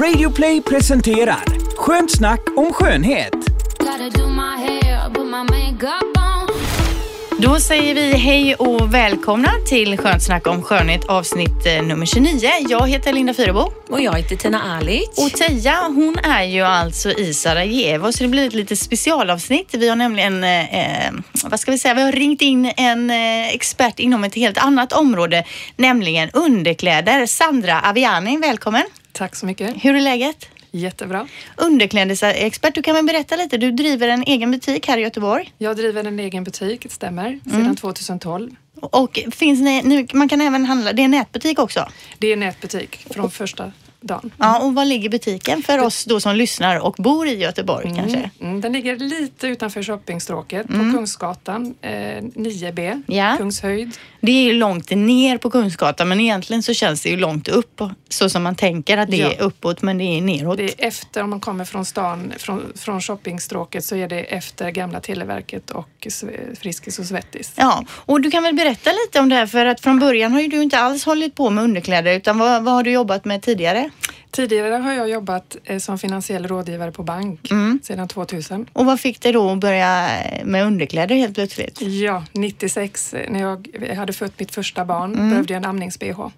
Radioplay presenterar Skönt snack om skönhet. Då säger vi hej och välkomna till Skönt snack om skönhet avsnitt eh, nummer 29. Jag heter Linda Fyrebo Och jag heter Tina Alic. och Teija hon är ju alltså i Sarajevo så det blir ett litet specialavsnitt. Vi har nämligen, eh, eh, vad ska vi säga, vi har ringt in en eh, expert inom ett helt annat område, nämligen underkläder. Sandra Aviani, välkommen. Tack så mycket. Hur är läget? Jättebra. Underklädesexpert, du kan väl berätta lite? Du driver en egen butik här i Göteborg Jag driver en egen butik, det stämmer, sedan 2012. och finns ni, ni, man kan även handla, det är en nätbutik också. Det är en nätbutik från första dagen. Ja, och var ligger butiken för oss då som lyssnar och bor i Göteborg kanske? Mm, den ligger lite utanför shoppingstråket på Kungsgatan eh, 9B, Ja. Kungshöjd. Det är ju långt ner på Kungsgatan men egentligen så känns det ju långt upp så som man tänker att det Ja. är uppåt men det är neråt. Det är efter, om man kommer från stan, från, från shoppingstråket så är det efter gamla Televerket och Friskis och Svettis. Ja, och du kan väl berätta lite om det här för att från början har ju du inte alls hållit på med underkläder utan vad, vad har du jobbat med tidigare? Tidigare har jag jobbat eh, som finansiell rådgivare på bank sedan 2000. Och vad fick dig då att börja med underkläder helt plötsligt? Ja, 96 eh, när jag hade fött mitt första barn Mm. behövde jag en amnings-bh.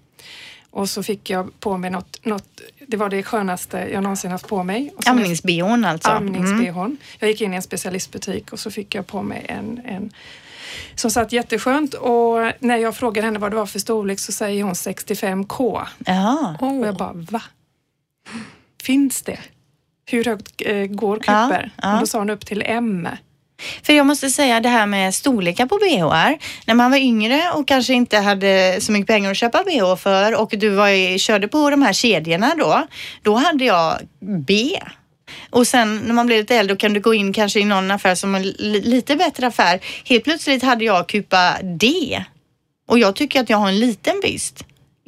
Och så fick jag på mig något, något, det var det skönaste jag någonsin haft på mig. Amnings-bhn alltså? Amnings-bhn. Jag gick in i en specialistbutik och så fick jag på mig en, en som satt jätteskönt och när jag frågade henne vad det var för storlek så säger hon 65K. Jaha. Och jag bara, va? Finns det? Hur högt eh, går Ja, kupper? ja. Och då sa hon upp till M. För jag måste säga det här med storlekar på bhar. När man var yngre och kanske inte hade så mycket pengar att köpa bh för och du var i, körde på de här kedjorna då. Då hade jag B. Och sen när man blir lite äldre kan du gå in kanske i någon affär som är lite bättre affär. Helt plötsligt hade jag kupa D. Och jag tycker att jag har en liten byst.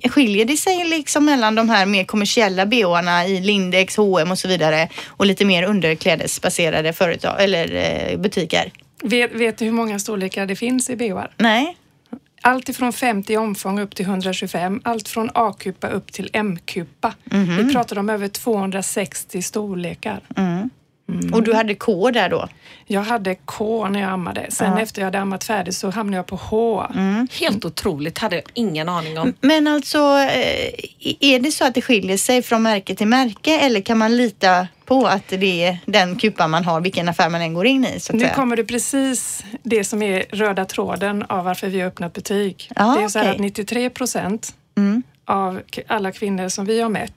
Skiljer det sig liksom mellan de här mer kommersiella bhna i Lindex, H&M och så vidare och lite mer underklädesbaserade företag eller eh, butiker? Vet, vet du hur många storlekar det finns i bhar? Nej. Allt ifrån 50 i omfång upp till 125. Allt från A-kupa upp till M-kupa. Vi pratar om över 260 storlekar. Och du hade K där då? Jag hade K när jag ammade. Sen efter jag hade ammat färdigt så hamnade jag på H. Helt otroligt, hade jag ingen aning om. Men alltså, eh, är det så att det skiljer sig från märke till märke eller kan man lita på att det är den kupan man har vilken affär man än går in i? Så att Nu säga? kommer det precis det som är röda tråden av varför vi har öppnat butik. Ja, det är så här okej. att 93 procent Mm. Av alla kvinnor som vi har mätt,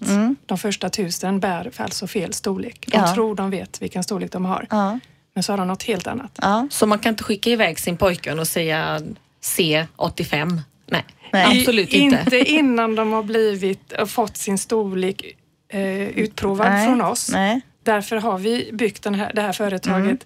de första tusen, bär alltså fel storlek. De Ja. tror de vet vilken storlek de har, Ja, men så har de något helt annat. ja. Så man kan inte skicka iväg sin pojkvän och säga C85? Nej, Nej. absolut I, inte. Inte innan de har blivit och fått sin storlek eh, utprovad Nej, från oss. nej. Därför har vi byggt den här, det här företaget Mm.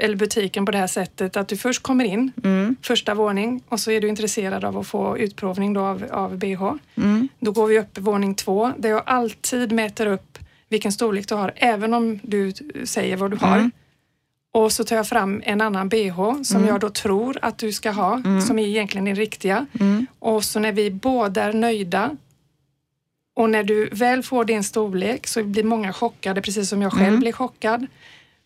Eller butiken på det här sättet att du först kommer in, Mm. första våning och så är du intresserad av att få utprovning då av, av bh. Mm. Då går vi upp våning två där jag alltid mäter upp vilken storlek du har även om du säger vad du har. Mm. Och så tar jag fram en annan bh som jag då tror att du ska ha, Mm. som är egentligen din riktiga. Och så när vi båda är nöjda och när du väl får din storlek så blir många chockade, precis som jag själv Mm. blir chockad.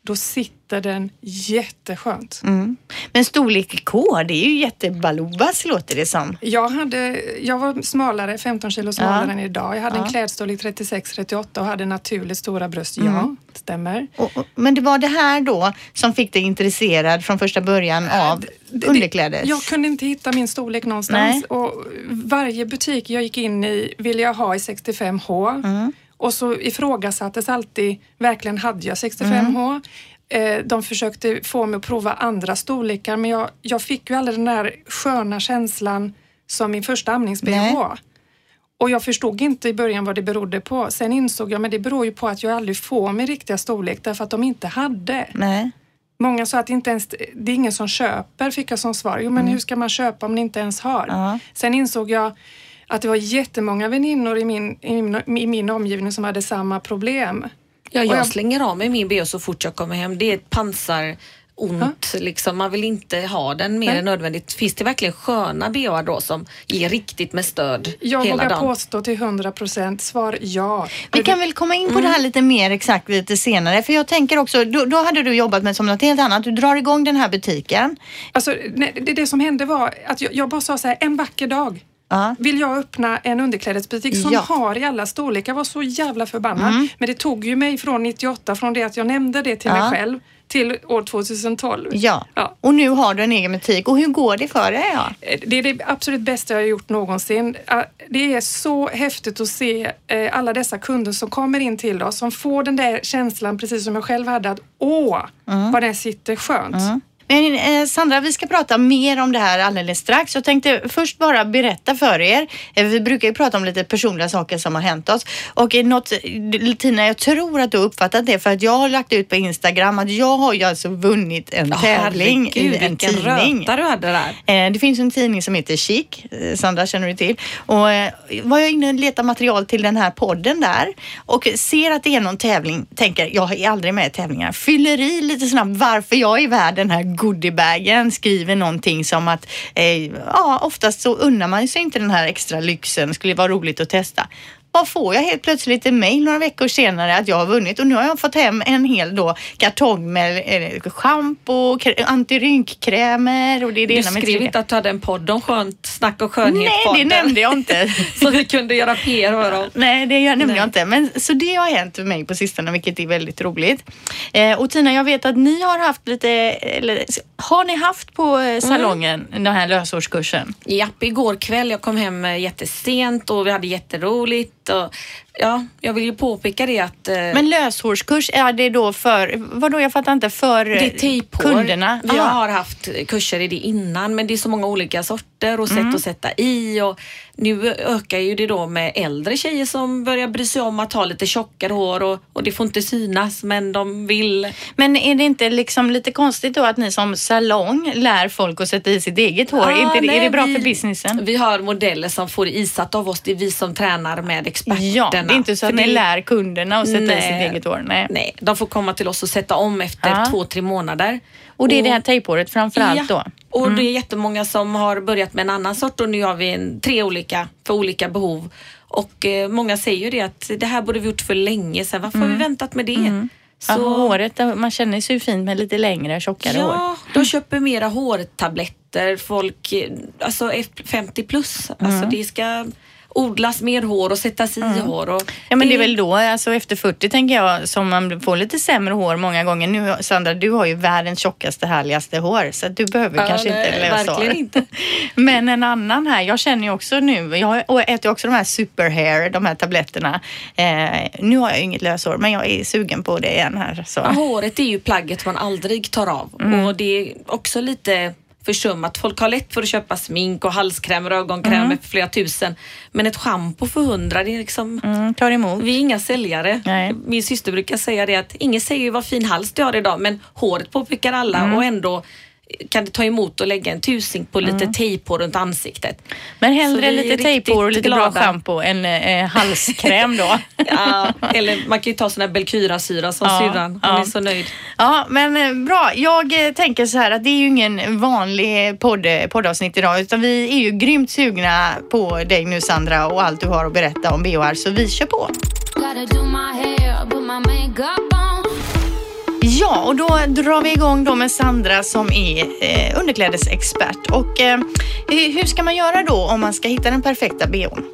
Då sitter den jätteskönt. Mm. Men storlek K, det är ju jättebalobas låter det som. Jag, hade, jag var smalare, 15 kilo smalare Ja. än idag. Jag hade Ja. Mm. en klädstorlek 36-38 och hade naturligt stora bröst. Ja, det stämmer. Och, och, men det var det här då som fick dig intresserad från första början av det- underklädes? Jag kunde inte hitta min storlek någonstans. Nej. Och varje butik jag gick in i ville jag ha i 65H. Mm. Och så ifrågasattes alltid, verkligen hade jag 65H? Mm. Eh, De försökte få mig att prova andra storlekar men jag, jag fick ju aldrig den där sköna känslan som min första amnings-bh. Och jag förstod inte i början vad det berodde på. Sen insåg jag, men det beror ju på att jag aldrig får min riktiga storlek därför att de inte hade. Nej. Många sa att inte ens, det är ingen som köper, fick jag som svar. Jo, men hur ska man köpa om ni inte ens har? Mm. Ja. Sen insåg jag att det var jättemånga väninnor i min, i min, i min omgivning som hade samma problem. Ja, jag jag- slänger av mig min bh så fort jag kommer hem. Det är ett pansar ont. Liksom. Man vill inte ha den mer Nej. än nödvändigt. Finns det verkligen sköna bhar då som ger riktigt med stöd Jag hela vågar dagen? påstå till 100 procent svar ja. Vi kan väl komma in på det här lite mer exakt lite senare. För jag tänker också, då, då hade du jobbat med som något helt annat. Du drar igång den här butiken. Alltså, det, det som hände var att jag, jag bara sa så här, en vacker dag Ja. vill jag öppna en underklädesbutik som Ja. har i alla storlekar. Jag var så jävla förbannad. Men det tog ju mig från 98, från det att jag nämnde det till Ja. mig själv, till år 2012. Ja. Ja. och nu har du en egen butik. Och hur går det för dig? Ja? Eh, Det är det absolut bästa jag har gjort någonsin. Eh, Det är så häftigt att se eh, alla dessa kunder som kommer in till oss, som får den där känslan, precis som jag själv hade, att åh, vad den sitter skönt. Men eh, Sandra, vi ska prata mer om det här alldeles strax. Jag tänkte först bara berätta för er. Eh, vi brukar ju prata om lite personliga saker som har hänt oss. Och eh, något, Tina, jag tror att du har uppfattat det för att jag har lagt ut på Instagram att jag har ju alltså vunnit en Ja, tävling herregud, i en tidning. röta du hade där. Eh, Det finns en tidning som heter Chic, Sandra känner du till. Och eh, var jag inne och letade material till den här podden där och ser att det är någon tävling, tänker jag är aldrig med i tävlingar. Fyller i lite snabbt varför jag är värd den här goodiebagen, skriver någonting som att eh, ja, oftast så unnar man sig inte den här extra lyxen, skulle vara roligt att testa. Vad får jag helt plötsligt ett mejl några veckor senare att jag har vunnit och nu har jag fått hem en hel då kartong med eh, schampo, kr- antirynkkrämer och det är det Du ena med det skrev inte att du hade en podd om skönt snack och skönhet Nej, det nämnde jag inte. Så vi kunde göra PR dem. Nej, det nämnde Nej. jag inte. Men, så det har hänt för mig på sistone, vilket är väldigt roligt. Eh, och Tina, jag vet att ni har haft lite, eller har ni haft på eh, salongen den här lösårskursen? Japp, igår kväll. Jag kom hem eh, jättesent och vi hade jätteroligt. Och, ja, jag vill ju påpeka det att eh, Men löshårskurs, är det då för, vadå jag fattar inte, för det är tejphår. kunderna? Vi Ah. har haft kurser i det innan men det är så många olika sorter och sätt att sätta i och nu ökar ju det då med äldre tjejer som börjar bry sig om att ha lite tjockare hår och, och det får inte synas men de vill. Men är det inte liksom lite konstigt då att ni som salong lär folk att sätta i sitt eget hår? är, inte, det- är nej, det bra vi- för businessen? Vi har modeller som får isatt av oss. Det är vi som tränar med experterna. Ja, det är inte så att ni lär kunderna att sätta i Nej. sitt eget hår. Nej. Nej, de får komma till oss och sätta om efter Ja. två, tre månader. Och det är det här tejphåret framför allt då? Och det är jättemånga som har börjat med en annan sort och nu har vi en, tre olika för olika behov. Och eh, många säger ju det att det här borde vi gjort för länge sedan. Varför har vi väntat med det? Så, Ja, håret, man känner sig ju fint med lite längre, tjockare hår. Ja, de köper mera hårtabletter. Folk, eh, alltså F- 50 plus. Alltså det ska odlas mer hår och sättas i hår. Och Ja men det är väl då, alltså efter 40 tänker jag, som man får lite sämre hår många gånger. Nu Sandra, du har ju världens tjockaste, härligaste hår så att du behöver Ja, kanske nej, inte löshår. verkligen inte. Men en annan här, jag känner ju också nu, jag äter också de här superhair, de här tabletterna. Eh, nu har jag inget löshår men jag är sugen på det igen här. Så. Ja, håret är ju plagget man aldrig tar av och det är också lite försummat. Folk har lätt för att köpa smink och halskrämer och ögonkrämer för flera tusen. Men ett schampo för hundra, det är liksom... Mm, tar emot. Vi är inga säljare. Nej. Min syster brukar säga det att ingen säger ju vad fin hals du har idag men håret påpekar alla och ändå kan det ta emot och lägga en tusing på lite tejp på runt ansiktet. Men hellre lite tejphår och riktigt lite bra glada. schampo än eh, halskräm då. Ja, eller man kan ju ta sån här Belkyra-syra som Ja, syrran. Hon ja. är så nöjd. Ja, men eh, bra. Jag eh, tänker så här att det är ju ingen vanlig podd, poddavsnitt idag utan vi är ju grymt sugna på dig nu Sandra och allt du har att berätta om BHR så vi kör på. Ja, och då drar vi igång då med Sandra som är eh, underklädesexpert. Och eh, hur ska man göra då om man ska hitta den perfekta BHn?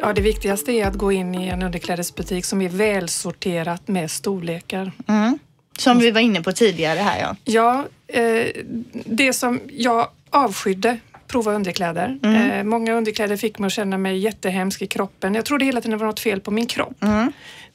Ja, det viktigaste är att gå in i en underklädesbutik som är välsorterat med storlekar. Mm. Som vi var inne på tidigare här ja. Ja, eh, det som jag avskydde prova underkläder. Eh, många underkläder fick mig att känna mig jättehemsk i kroppen. Jag trodde hela tiden det var något fel på min kropp.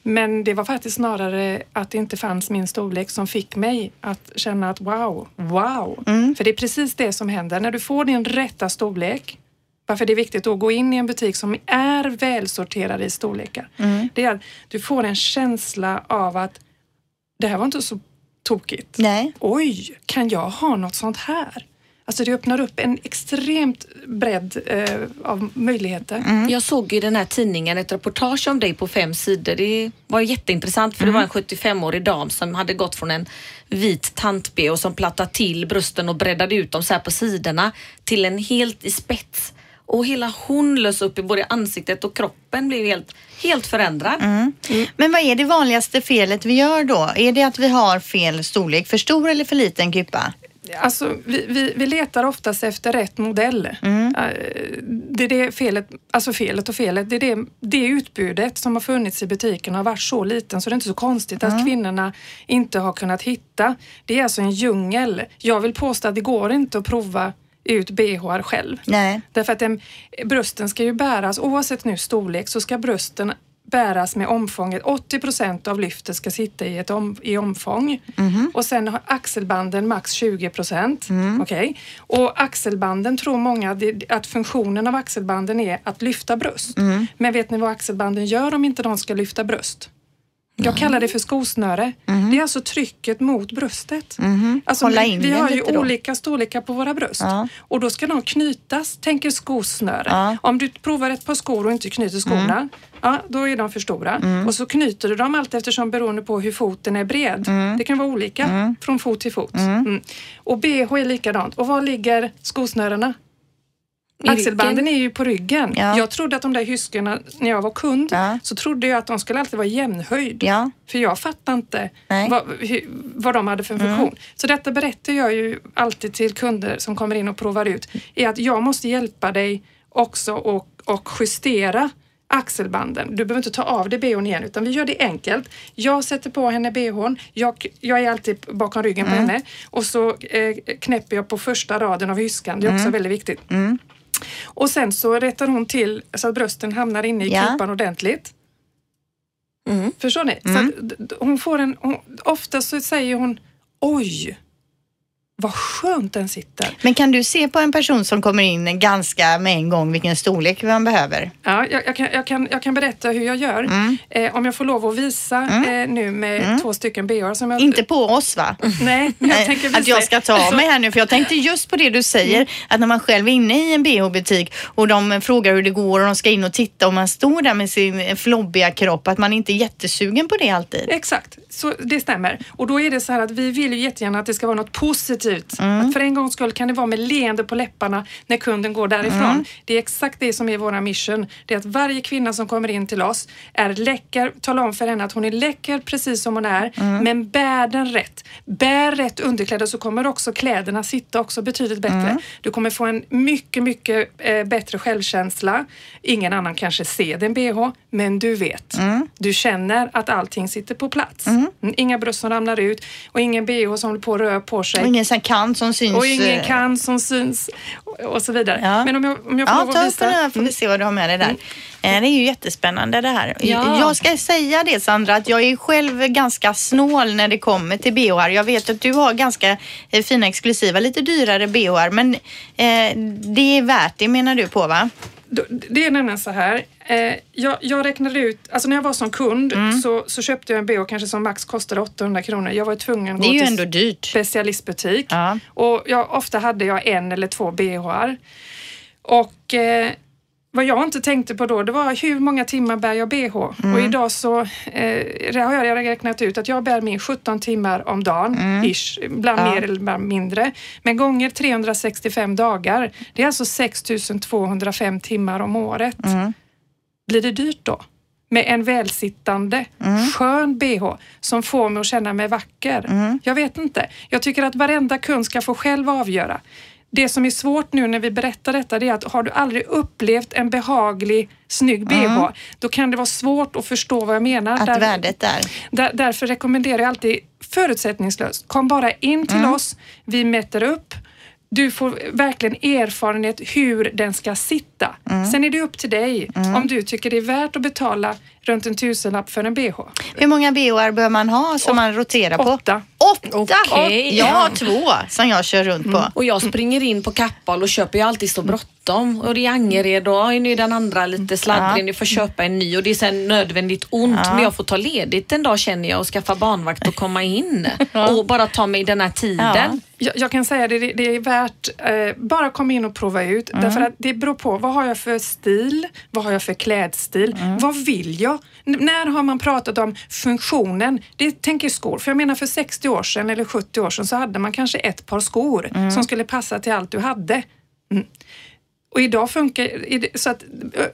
Men det var faktiskt snarare att det inte fanns min storlek som fick mig att känna att wow, wow. För det är precis det som händer. När du får din rätta storlek, varför det är viktigt att gå in i en butik som är välsorterad i storlekar. Det är att du får en känsla av att det här var inte så tokigt. Nej. Oj, kan jag ha något sånt här? Alltså det öppnar upp en extremt bredd eh, av möjligheter. Mm. Jag såg i den här tidningen ett reportage om dig på fem sidor. Det var jätteintressant för det var en 75-årig dam som hade gått från en vit tant och som plattade till brösten och breddade ut dem så här på sidorna till en helt i spets. Och hela hon lös upp i både ansiktet och kroppen blev helt, helt förändrad. Men vad är det vanligaste felet vi gör då? Är det att vi har fel storlek? För stor eller för liten kupa? Alltså, vi, vi, vi letar oftast efter rätt modell. Mm. Eh, Det är det felet, alltså felet och felet, det är det, det utbudet som har funnits i butiken har varit så liten så det är inte så konstigt Mm. att kvinnorna inte har kunnat hitta. Det är alltså en djungel. Jag vill påstå att det går inte att prova ut bh själv. Nej. Därför att den, brösten ska ju bäras, oavsett nu storlek, så ska brösten bäras med omfånget. 80 procent av lyftet ska sitta i, ett om, i omfång. Och sen har axelbanden max 20 procent. Okej. Och axelbanden tror många att funktionen av axelbanden är att lyfta bröst. Men vet ni vad axelbanden gör om inte de ska lyfta bröst? Jag kallar det för skosnöre. Det är alltså trycket mot bröstet. Alltså, Hålla vi, vi har ju då. olika storlekar på våra bröst Ja. och då ska de knytas, tänker skosnöre. Ja. Om du provar ett par skor och inte knyter skorna, ja, då är de för stora. Och så knyter du dem allt eftersom beroende på hur foten är bred. Det kan vara olika från fot till fot. Mm. Och bh är likadant. Och var ligger skosnörena? Axelbanden är ju på ryggen. Ja. Jag trodde att de där hyskorna, när jag var kund, Ja. så trodde jag att de skulle alltid vara jämnhöjd. Ja. För jag fattade inte. Mm. vad, vad de hade för funktion. Så detta berättar jag ju alltid till kunder som kommer in och provar ut. Är att jag måste hjälpa dig också och, och justera axelbanden. Du behöver inte ta av dig bhn igen utan vi gör det enkelt. Jag sätter på henne bhn. Jag, jag är alltid bakom ryggen Mm. på henne och så eh, knäpper jag på första raden av hyskan. Det är också Mm. väldigt viktigt. Och sen så rättar hon till så att brösten hamnar inne i Ja. kupan ordentligt. Mm. Förstår ni? Så d- d- hon får en, hon, ofta så säger hon oj, vad skönt den sitter. Men kan du se på en person som kommer in ganska med en gång vilken storlek man behöver? Ja, jag, jag, kan, jag, kan, jag kan berätta hur jag gör. Mm. Eh, om jag får lov att visa eh, nu med två stycken bh som jag... Inte på oss va? Nej, men jag tänker visa att jag ska ta av mig här nu för jag tänkte just på det du säger att när man själv är inne i en bh-butik och de frågar hur det går och de ska in och titta och man står där med sin flobbiga kropp att man inte är jättesugen på det alltid. Exakt, så det stämmer. Och då är det så här att vi vill ju jättegärna att det ska vara något positivt. Mm. Att för en gångs skull kan det vara med leende på läpparna när kunden går därifrån. Mm. Det är exakt det som är våra mission. Det är att varje kvinna som kommer in till oss är läcker, tala om för henne att hon är läcker precis som hon är, Mm. men bär den rätt. Bär rätt underkläder så kommer också kläderna sitta också betydligt bättre. Mm. Du kommer få en mycket, mycket eh, bättre självkänsla. Ingen annan kanske ser din bh, men du vet. Mm. Du känner att allting sitter på plats. Mm, Inga bröst som ramlar ut och ingen bh som håller på att röra på sig. Och ingen kant som syns. Och ingen eh, kan som syns och, så vidare. Ja. Men om jag, om jag får Ja, lov ta att upp den visa. här får vi se vad du har med dig där. Eh, Det är ju jättespännande det här. Ja. Jag ska säga det Sandra, att jag är själv ganska snål när det kommer till BH. Jag vet att du har ganska eh, fina exklusiva, lite dyrare BH, men eh, det är värt det menar du på va? Det är nämligen så här. Eh, jag, jag räknade ut, alltså när jag var som kund Mm. så, så köpte jag en bh kanske som max kostade 800 kronor. Jag var tvungen att gå till dyrt. specialistbutik. Ja. Och jag, ofta hade jag en eller två bhar. Och eh, vad jag inte tänkte på då, det var hur många timmar bär jag bh? Och idag så eh, har jag räknat ut att jag bär min 17 timmar om dagen, ish, ibland Ja. mer eller ibland mindre. Men gånger 365 dagar, det är alltså 6205 timmar om året. Blir det dyrt då? Med en välsittande, skön bh som får mig att känna mig vacker. Jag vet inte. Jag tycker att varenda kund ska få själv avgöra. Det som är svårt nu när vi berättar detta det är att har du aldrig upplevt en behaglig, snygg bh, då kan det vara svårt att förstå vad jag menar. Att Där- värdet är. där, därför rekommenderar jag alltid förutsättningslöst. Kom bara in till oss, vi mäter upp. Du får verkligen erfarenhet hur den ska sitta. Sen är det upp till dig om du tycker det är värt att betala runt en tusenlapp för en bh. Hur många BHR bör man ha som man roterar på? Åtta. Åtta? Okej. Jag har två som jag kör runt på. Och jag springer in på Kappahl och köper ju alltid så bråttom och det är Angered och nu är den andra lite sladdrig, ni får köpa en ny och det är sen nödvändigt ont Ja. men jag får ta ledigt en dag känner jag och skaffa barnvakt och komma in och bara ta mig den här tiden. Jag, jag kan säga det, det är värt, eh, bara komma in och prova ut. Därför att det beror på, vad har jag för stil? Vad har jag för klädstil? Vad vill jag? N- när har man pratat om funktionen? Det tänker skor. För jag menar för 60 år sedan eller 70 år sedan så hade man kanske ett par skor som skulle passa till allt du hade. Mm. Och idag funkar så att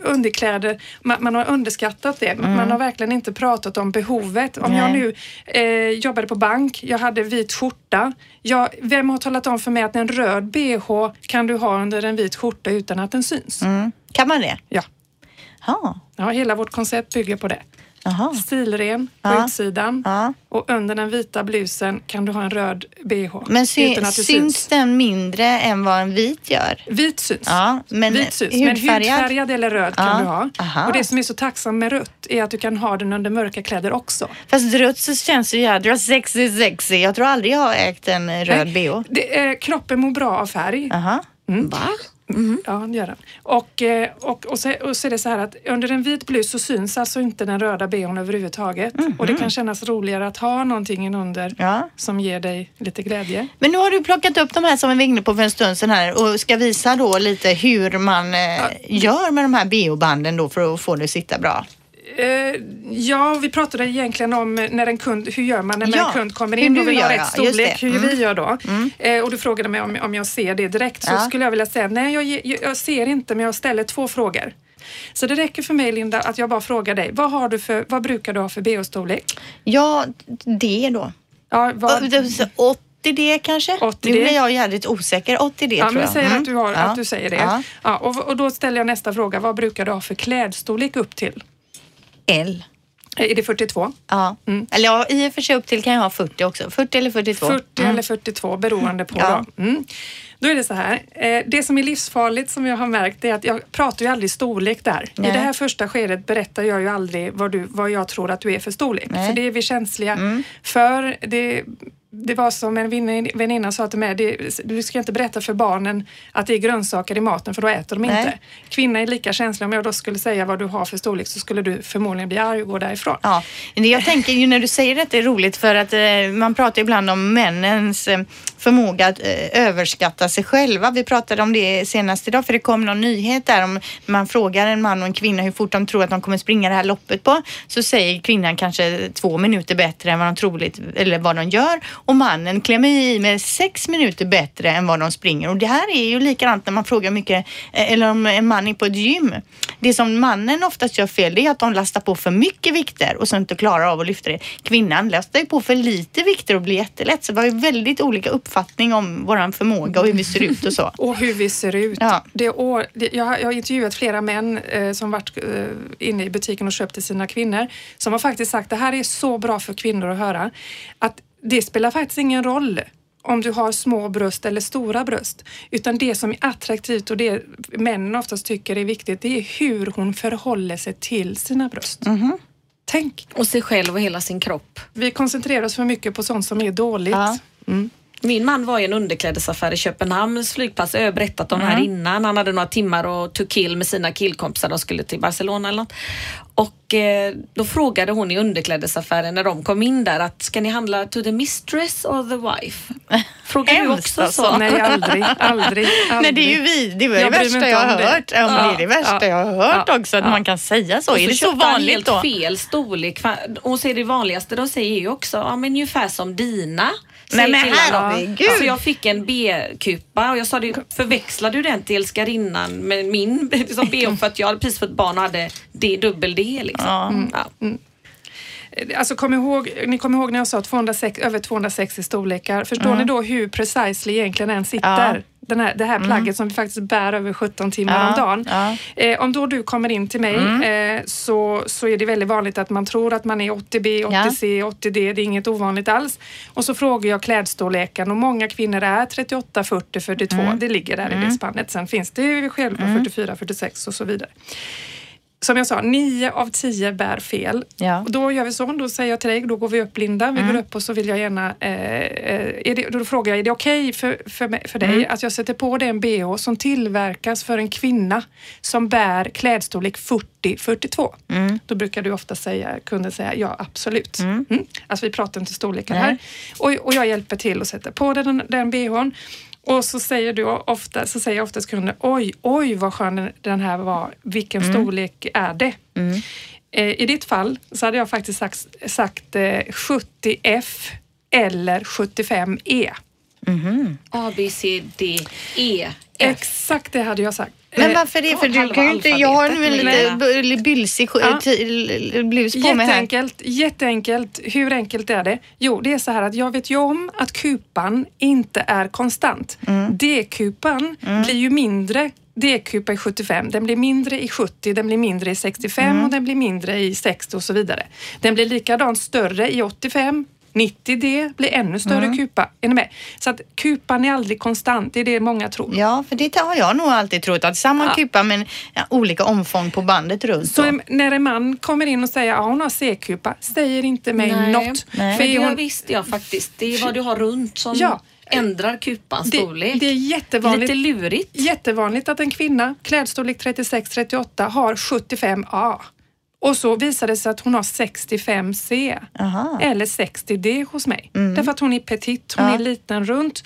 underkläder, man, man har underskattat det. Man har verkligen inte pratat om behovet. Om jag Nej. nu eh, jobbade på bank, jag hade vit skjorta. Jag, vem har talat om för mig att en röd bh kan du ha under en vit skjorta utan att den syns? Mm. Kan man det? Ja. Ja. Ja, hela vårt koncept bygger på det. Jaha. Stilren på Ja. utsidan Ja. och under den vita blusen kan du ha en röd bh Men sy utan att syns syns. den mindre än vad en vit gör? Vit syns. Ja, men Vit syns, men hudfärgad? hudfärgad eller röd kan Ja, du ha. aha. Och det som är så tacksamt med rött är att du kan ha den under mörka kläder också. Fast rött så känns det jädra sexy sexy. Jag tror aldrig jag har ägt en röd bh. Det, eh, kroppen mår bra av färg. Aha. Va? Ja, det gör den. Och, eh, och, och, så, och så är det så här att under en vit blus så syns alltså inte den röda bhn överhuvudtaget. Och det kan kännas roligare att ha någonting under Ja. som ger dig lite glädje. Men nu har du plockat upp de här som vi var inne på för en stund sedan här och ska visa då lite hur man eh, gör med de här bh-banden då för att få det att sitta bra. Eh, ja, vi pratade egentligen om när en kund, hur gör man när Ja, en kund kommer in och vill ha rätt storlek, hur Mm. vi gör då. Eh, och du frågade mig om, om jag ser det direkt. Så Ja. skulle jag vilja säga, nej jag, jag ser inte men jag ställer två frågor. Så det räcker för mig Linda att jag bara frågar dig, vad, har du för, vad brukar du ha för bh-storlek? Ja, det då. Ja, vad, 80D kanske? 80D. Nu blir jag jävligt osäker. 80D Ja, tror men jag. säger Mm. att, du har, Ja. att du säger det. Ja. Ja. och, och då ställer jag nästa fråga. Vad brukar du ha för klädstorlek upp till? L. Är det 42? Ja. Eller ja, i och för sig upp till kan jag ha 40 också. 40 eller 42. 40 eller 42 beroende på. Ja. Då. Mm. då är det så här. Eh, det som är livsfarligt som jag har märkt är att jag pratar ju aldrig storlek där. Nej. I det här första skedet berättar jag ju aldrig vad, du, vad jag tror att du är för storlek. Nej. För det är vi känsliga för. Det, det var som en vänin- väninna sa till mig, det, du ska inte berätta för barnen att det är grönsaker i maten för då äter de Nej. inte. Kvinnor är lika känsliga. Om jag då skulle säga vad du har för storlek så skulle du förmodligen bli arg och gå därifrån. Ja, det jag tänker ju när du säger detta är roligt för att eh, man pratar ibland om männens eh, förmåga att eh, överskatta sig själva. Vi pratade om det senast idag för det kom någon nyhet där om man frågar en man och en kvinna hur fort de tror att de kommer springa det här loppet på så säger kvinnan kanske två minuter bättre än vad de troligt eller vad de gör och mannen klämmer i med sex minuter bättre än vad de springer och det här är ju likadant när man frågar mycket eh, eller om en man är på ett gym. Det som mannen oftast gör fel det är att de lastar på för mycket vikter och så inte klarar av att lyfta det. Kvinnan lastar ju på för lite vikter och blir jättelätt så vi har ju väldigt olika uppfattning om våran förmåga och hur vi ser ut och så. Och hur vi ser ut. Ja. Det år, det, jag, har, jag har intervjuat flera män eh, som varit eh, inne i butiken och köpt till sina kvinnor som har faktiskt sagt det här är så bra för kvinnor att höra att det spelar faktiskt ingen roll om du har små bröst eller stora bröst. Utan det som är attraktivt och det männen oftast tycker är viktigt det är hur hon förhåller sig till sina bröst. Tänk, Och sig själv och hela sin kropp. vi koncentrerar oss för mycket på sånt som är dåligt. Ja. Min man var i en underklädesaffär i Köpenhamns flygplats. Jag har berättat om det här innan. Han hade några timmar och to kill med sina killkompisar. De skulle till Barcelona eller något. Och eh, då frågade hon i underklädesaffären när de kom in där att ska ni handla to the mistress or the wife? Frågar du också alltså. så? Nej, aldrig, aldrig, aldrig. Nej, det är ju vi. Det var det Jag värsta jag har hört. Ja, men Ja, det är det värsta ja, jag har hört ja, också, att ja. man kan säga så. Och är det så vanligt helt då? fel storlek. Så är det vanligaste de säger ju också, ja men ungefär som dina. Nej, men herregud. Så jag fick en B-kupa och jag sa det, förväxlade du den till älskarinnan med min liksom BH för att jag hade precis fått barn och hade D, dubbel D liksom. Ja. Ja. Alltså kom ihåg, ni kommer ihåg när jag sa 206, över 260 storlekar. Förstår ni då hur precisely egentligen den sitter? Ja. Den här, det här plagget som vi faktiskt bär över 17 timmar Ja, om dagen. ja. Eh, om då du kommer in till mig eh, så, så är det väldigt vanligt att man tror att man är 80B, 80C, 80D. Det är inget ovanligt alls. Och så frågar jag klädstorleken och många kvinnor är 38, 40, 42. Det ligger där i det spannet. Sen finns det ju själva 44, 46 och så vidare. Som jag sa, nio av tio bär fel. Ja. Och då gör vi så, då säger jag till dig, då går vi upp Linda, vi går upp och så vill jag gärna, eh, eh, det, då frågar jag, är det okej för, för, mig- för dig att jag sätter på dig en bh som tillverkas för en kvinna som bär klädstorlek 40-42? Då brukar du ofta säga, kunden säga, ja absolut. Mm. Alltså vi pratar inte storlekar här. Och, och jag hjälper till att sätta på den, den bhn. Och så säger du ofta, så säger oftast kunden, oj, oj vad skön den- här var, vilken storlek är det? Eh, I ditt fall så hade jag faktiskt sagt, sagt eh, 70F eller 75E. A, B, C, D, E. Exakt det hade jag sagt. Men Eh, varför det? ja, För du kan ju inte, jag har nu en lite bylsig Ja. blus på mig här. Jätteenkelt. Hur enkelt är det? Jo, det är så här att jag vet ju om att kupan inte är konstant. Mm. D-kupan blir ju mindre. D-kupa i 75, den blir mindre i 70, den blir mindre i 65 Mm. och den blir mindre i 60 och så vidare. Den blir likadant större i 85, 90D blir ännu större Mm. kupa. Är ni med? Så att kupan är aldrig konstant, det är det många tror. Ja, för det har jag nog alltid trott att samma Ja. kupa men ja, olika omfång på bandet runt. Så en- när en man kommer in och säger att hon har C-kupa, säger inte mig Nej. något. Nej. För det hon- visste jag faktiskt. Det är vad du har runt som Ja. ändrar kupans Det, storlek. det är jättevanligt, Lite lurigt. jättevanligt att en kvinna, klädstorlek 36-38, har 75A. Och så visar det sig att hon har 65C Aha. eller 60D hos mig. Därför att hon är petit, hon Ja. är liten runt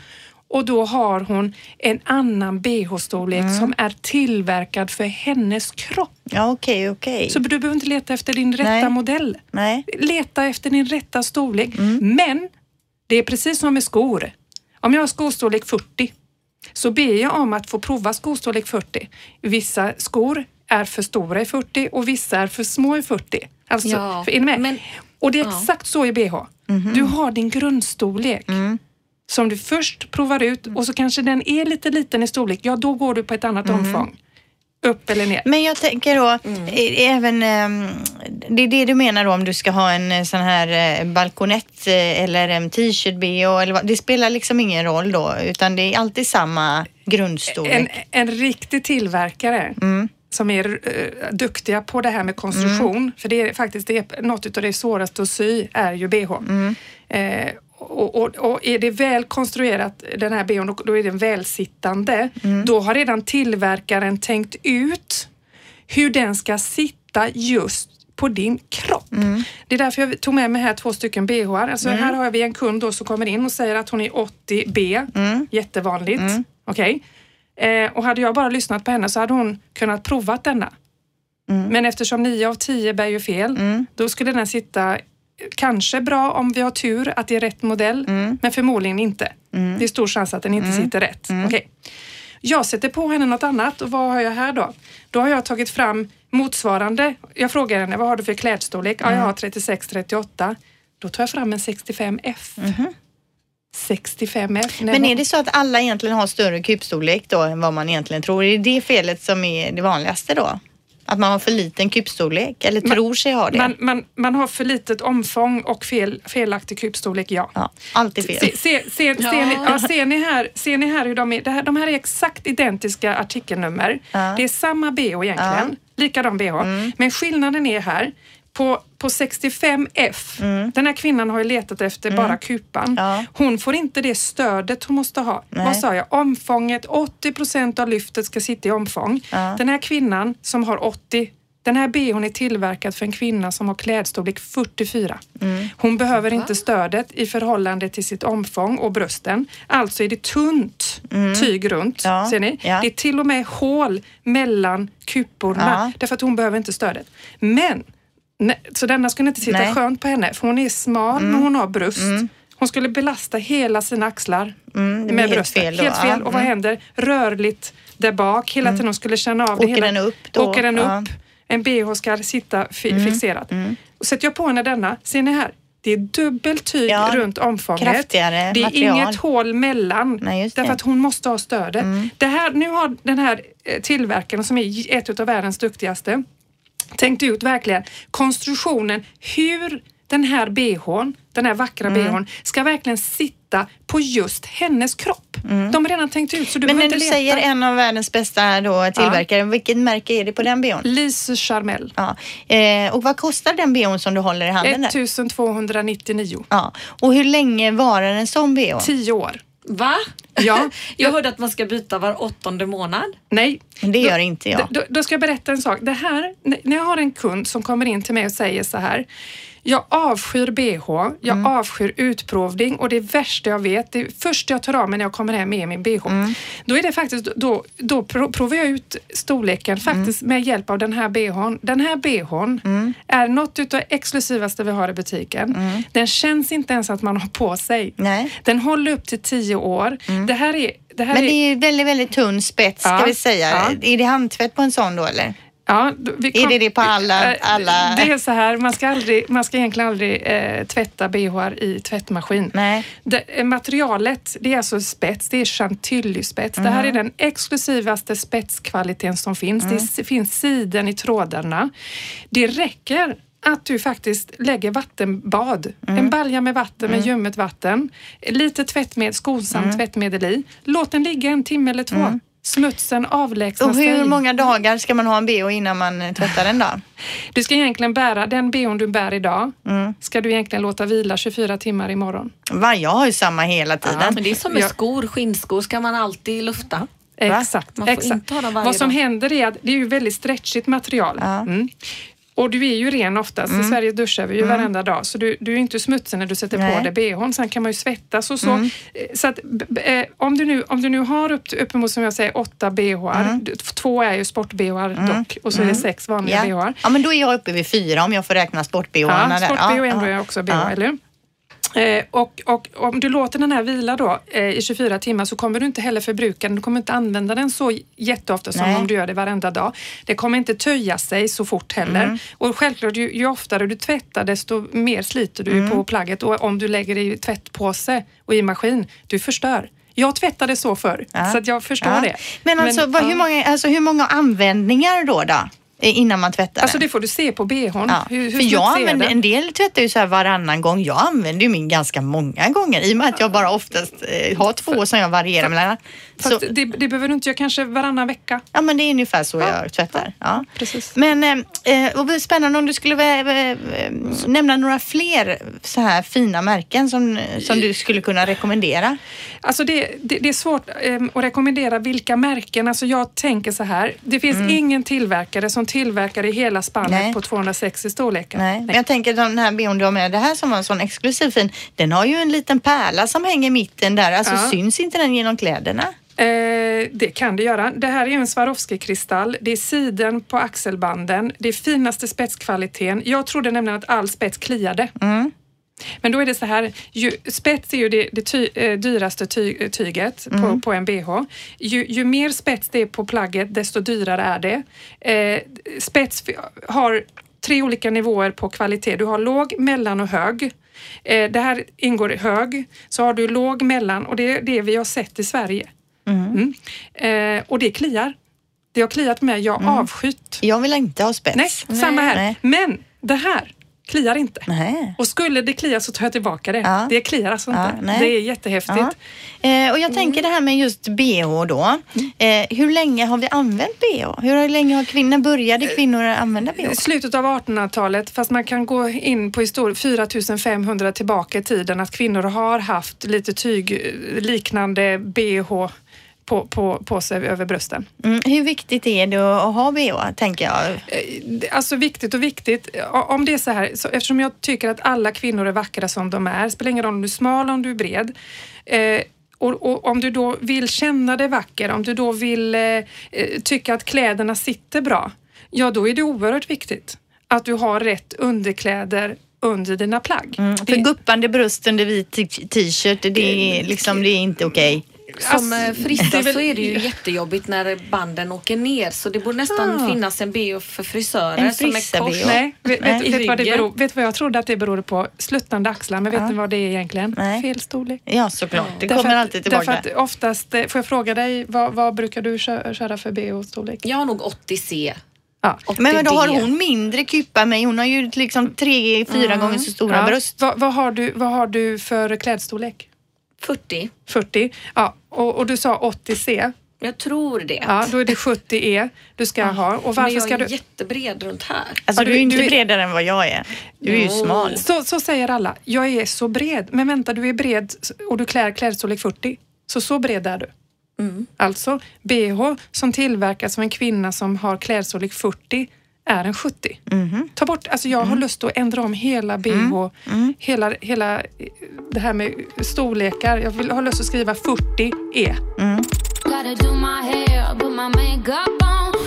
och då har hon en annan bh-storlek som är tillverkad för hennes kropp. Ja, okej, okej. Så du behöver inte leta efter din rätta Nej. modell. Nej. Leta efter din rätta storlek. Men det är precis som med skor. Om jag har skostorlek 40 så ber jag om att få prova skostorlek 40. Vissa skor är för stora i 40 och vissa är för små i 40. Alltså, Ja, för, är med? men- och det är ja. exakt så i bh. Du har din grundstorlek som du först provar ut och så kanske den är lite liten i storlek. Ja, då går du på ett annat omfång. Upp eller ner. Men jag tänker då, ä- även, ehm, det är det du menar då om du ska ha en eh, sån här eh, balkonett eh, eller en t-shirt-bh eller vad, det spelar liksom ingen roll då utan det är alltid samma grundstorlek. En, en riktig tillverkare som är uh, duktiga på det här med konstruktion, för det är faktiskt det, är något av det svåraste att sy är ju bh. Eh, och, och, och är det väl konstruerat, den här bhn, då, är den välsittande. Då har redan tillverkaren tänkt ut hur den ska sitta just på din kropp. Det är därför jag tog med mig här två stycken bh. Alltså Här har vi en kund då som kommer in och säger att hon är 80B. Jättevanligt. Okej. Eh, och hade jag bara lyssnat på henne så hade hon kunnat provat denna. Men eftersom 9 av 10 bär ju fel, då skulle den sitta kanske bra om vi har tur att det är rätt modell, men förmodligen inte. Det är stor chans att den inte sitter rätt. Okej. Jag sätter på henne något annat och vad har jag här då? Då har jag tagit fram motsvarande. Jag frågar henne, vad har du för klädstorlek? Ja, jag har 36-38. Då tar jag fram en 65F. 65F. Men är det så att alla egentligen har större kupstorlek då än vad man egentligen tror? Är det det felet som är det vanligaste då? Att man har för liten kupstorlek eller tror sig ha det? man, man, man har för litet omfång och fel, felaktig kupstorlek, ja. ja, alltid fel. Se, se, se, ser, ni, ja, ser, ni här, ser ni här hur de är? Det här, de här är exakt identiska artikelnummer. Ja. Det är samma bh egentligen, likadan bh. Men skillnaden är här, på, på 65F, den här kvinnan har ju letat efter bara kupan. Ja. Hon får inte det stödet hon måste ha. Nej. Vad sa jag? Omfånget, 80 procent av lyftet ska sitta i omfång. Ja. Den här kvinnan som har 80 den här bhn är tillverkad för en kvinna som har klädstorlek 44. Mm. Hon behöver inte stödet i förhållande till sitt omfång och brösten. Alltså är det tunt tyg runt. Mm. Ja, Ser ni? ja. Det är till och med hål mellan kuporna Ja. därför att hon behöver inte stödet. Men, nej, så denna skulle inte sitta Nej. skönt på henne för hon är smal men hon har bröst. Hon skulle belasta hela sina axlar Mm, med helt brösten. fel då. Helt fel. Ja, Och vad mm. händer? Rörligt där bak. Hela tiden hon skulle känna av det. Åker hela, den upp då? Åker den Ja. upp. En bh ska sitta fi- fixerad. Och sätter jag på henne denna, ser ni här? Det är dubbelt tyg Ja, runt omfånget. kraftigare det är material. inget hål mellan. Nej, därför att hon måste ha stödet. Det här, nu har den här eh, tillverkaren som är ett av världens duktigaste tänkt ut verkligen konstruktionen, hur den här bhn, den här vackra bhn, ska verkligen sitta på just hennes kropp. De har redan tänkt ut så du Men när du inte leta. säger en av världens bästa då, tillverkare, vilket märke är det på den bhn? Lise Charmel. Ja. Eh, och vad kostar den bhn som du håller i handen? där? 1299. Ja. Och hur länge varar en sån bh? 10 år. Va? Ja. Jag hörde att man ska byta var åttonde månad. Nej. Det gör inte jag. Då, då ska jag berätta en sak. Det här, när jag har en kund som kommer in till mig och säger så här. Jag avskyr bh, jag Mm. avskyr utprovning och det värsta jag vet, det första jag tar av mig när jag kommer hem är min bh. Mm. Då är det faktiskt, då, då pro- provar jag ut storleken Mm. faktiskt med hjälp av den här bhn. Den här bhn Mm. är något utav det exklusivaste vi har i butiken. Den känns inte ens att man har på sig. Nej. Den håller upp till 10 år. Det här är, det Men det är väldigt, väldigt tunn spets ska Ja, vi säga. ja. Är det handtvätt på en sån då eller? Ja, vi Är det det på alla- Eh, alla- Det är så här, man ska, aldrig, man ska egentligen aldrig eh, tvätta bh i tvättmaskin. Nej. Det, eh, materialet, det är alltså spets, det är chantilly-spets. Det här är den exklusivaste spetskvaliteten som finns. Det s- finns siden i trådarna. Det räcker att du faktiskt lägger vattenbad, en balja med vatten med ljummet vatten, lite tvättmedel, skonsamt tvättmedel i. Låt den ligga en timme eller två. Smutsen avlägsnar Och hur sig. många dagar ska man ha en bh innan man eh, tvättar den då? Du ska egentligen bära, den bhn du bär idag, Mm. ska du egentligen låta vila 24 timmar imorgon. Va, jag har ju samma hela tiden. Men det är som med Ja. skor, skinnskor ska man alltid lufta. Exakt. Man får exakt. Vad som dag. händer är att det är ju väldigt stretchigt material. Ja. Mm. Och du är ju ren oftast. I Sverige duschar vi ju varenda dag så du, du är inte smutsig när du sätter Nej. på dig bhn. Sen kan man ju svettas och så. Eh, så att, eh, om, du nu, om du nu har upp, uppemot som jag säger åtta bhar, d- två är ju sport-bhar dock och så är det sex vanliga Ja. bhar. ja, men då är jag uppe vid fyra om jag får räkna sport-bh. Ja, sport-bh ändå är också bh, Ja. eller? Eh, och, och om du låter den här vila då eh, i 24 timmar så kommer du inte heller förbruka den. Du kommer inte använda den så jätteofta som Nej. om du gör det varenda dag. Det kommer inte töja sig så fort heller. Mm. Och självklart, ju, ju oftare du tvättar desto mer sliter du Mm. på plagget. Och om du lägger det i tvättpåse och i maskin, du förstör. Jag tvättade så förr, Ja. så jag förstår Ja. det. Men alltså, vad, ja. hur, många, alltså hur många användningar då, då? Eh, Innan man tvättar Alltså den? det får du se på bhn. Ja, Hur, hur för jag använder, en del tvättar ju så här varannan gång. Jag använder ju min ganska många gånger i och med att jag bara oftast eh, har två som jag varierar mellan. Så, det, det behöver du inte göra kanske varannan vecka. ja, men det är ungefär så jag tvättar. Ja. Precis. Men eh, eh, spännande om du skulle eh, eh, nämna några fler så här fina märken som, som du skulle kunna rekommendera. Alltså det, det, det är svårt em, att rekommendera vilka märken. Alltså jag tänker så här. Det finns ingen tillverkare som tillverkar i hela spannet Nej. på 260 storlekar. Nej. Men jag tänker den här bhn du har med, det här som var en sån exklusiv fin, den har ju en liten pärla som hänger i mitten där. Alltså Ja. syns inte den genom kläderna? Eh, det kan det göra. Det här är en Swarovski-kristall. Det är siden på axelbanden. Det är finaste spetskvaliteten. Jag trodde nämligen att all spets kliade. Men då är det så här, ju, spets är ju det, det ty, eh, dyraste ty, tyget på, på en bh. Ju, ju mer spets det är på plagget, desto dyrare är det. Eh, spets har tre olika nivåer på kvalitet. Du har låg, mellan och hög. Eh, det här ingår i hög. Så har du låg, mellan och det är det vi har sett i Sverige. Mm. Eh, och det kliar. Det har kliat med, jag har avskytt. Jag vill inte ha spets. Nej, samma här. Nej. Men det här kliar inte. Nej. Och skulle det klia så tar jag tillbaka det. Ja. Det kliar alltså Ja, inte. nej. Det är jättehäftigt. Ja. Eh, och jag tänker det här med just bh då. Eh, hur länge har vi använt bh? Hur länge har kvinnor, började kvinnor använda bh? I Slutet av 1800-talet, fast man kan gå in på historia 4500 tillbaka i tiden, att kvinnor har haft lite tyg liknande bh på, på, på sig över brösten. Mm, hur viktigt är det att ha bh, tänker jag? Eh, Alltså viktigt och viktigt. Om det är så här, så eftersom jag tycker att alla kvinnor är vackra som de är, spelar ingen roll om du är smal, om du är bred. Eh, och, och om du då vill känna dig vacker, om du då vill eh, eh, tycka att kläderna sitter bra, ja då är det oerhört viktigt att du har rätt underkläder under dina plagg. För Det- guppande bröst under vit t-shirt, det är, liksom, det är inte okej. Som Alltså, eh, frissa så är det ju jättejobbigt när banden åker ner så det borde nästan Ah. finnas en bh för frisörer En som är kors. Nej, vet, Nej. vet, vet, vad det beror, vet vad jag trodde att det berodde på? Sluttande axlar, men vet Ja. ni vad det är egentligen? Nej. Fel storlek. Ja, såklart. Det Därför kommer alltid tillbaka. Därför att oftast, eh, får jag fråga dig, vad, vad brukar du kö- köra för bh-storlek? Jag har nog 80C. Ja. 80 Men, men då har hon mindre kuppa än mig. Hon har ju liksom tre, fyra gånger så stora Ja. bröst. Vad, vad, har du, vad har du för klädstorlek? 40. 40. Ja, och, och du sa 80C. Jag tror det. Ja, då är det 70E du ska ha. Och Men varför jag ska är du... jättebred runt här. Alltså Ja, du är ju inte du är- bredare än vad jag är. Du är ju Jo. smal. Så, så säger alla. Jag är så bred. Men vänta, du är bred och du klär klädstorlek 40. Så så bred är du. Mm. Alltså, bh som tillverkas av en kvinna som har klädstorlek 40 är en 70. Mhm. Ta bort, alltså jag Mm. har lust att ändra om hela bh, Hela, hela eh, det här med storlekar. Jag vill ha lust att skriva 40E. Gotta do my hair, put my makeup on.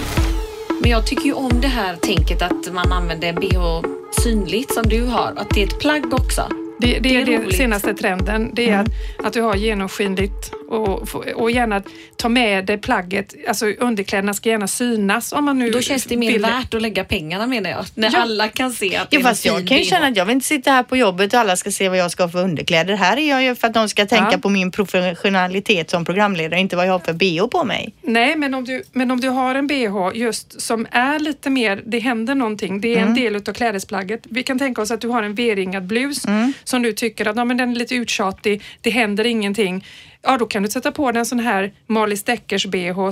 Men jag tycker ju om det här tänket att man använder en bh synligt som du har. Att det är ett plagg också. Det, det, Det är är den senaste trenden. Det är att, att du har genomskinligt och, och gärna ta med dig plagget. Alltså underkläderna ska gärna synas om man nu Då känns det mer vill värt att lägga pengarna menar jag. När Ja. alla kan se att det Jo, är en fast jag fin kan ju känna att jag vill inte sitta här på jobbet och alla ska se vad jag ska ha för underkläder. Här är jag ju för att de ska tänka Ja. på min professionalitet som programledare, inte vad jag har för bh på mig. Nej, men om, du, men om du har en bh just som är lite mer, det händer någonting, det är Mm. en del utav klädesplagget. Vi kan tänka oss att du har en V-ringad blus Mm. som du tycker att ja, men den är lite uttjatig, det händer ingenting. Ja, då kan du sätta på dig en sån här Marlies Deckers bh eh,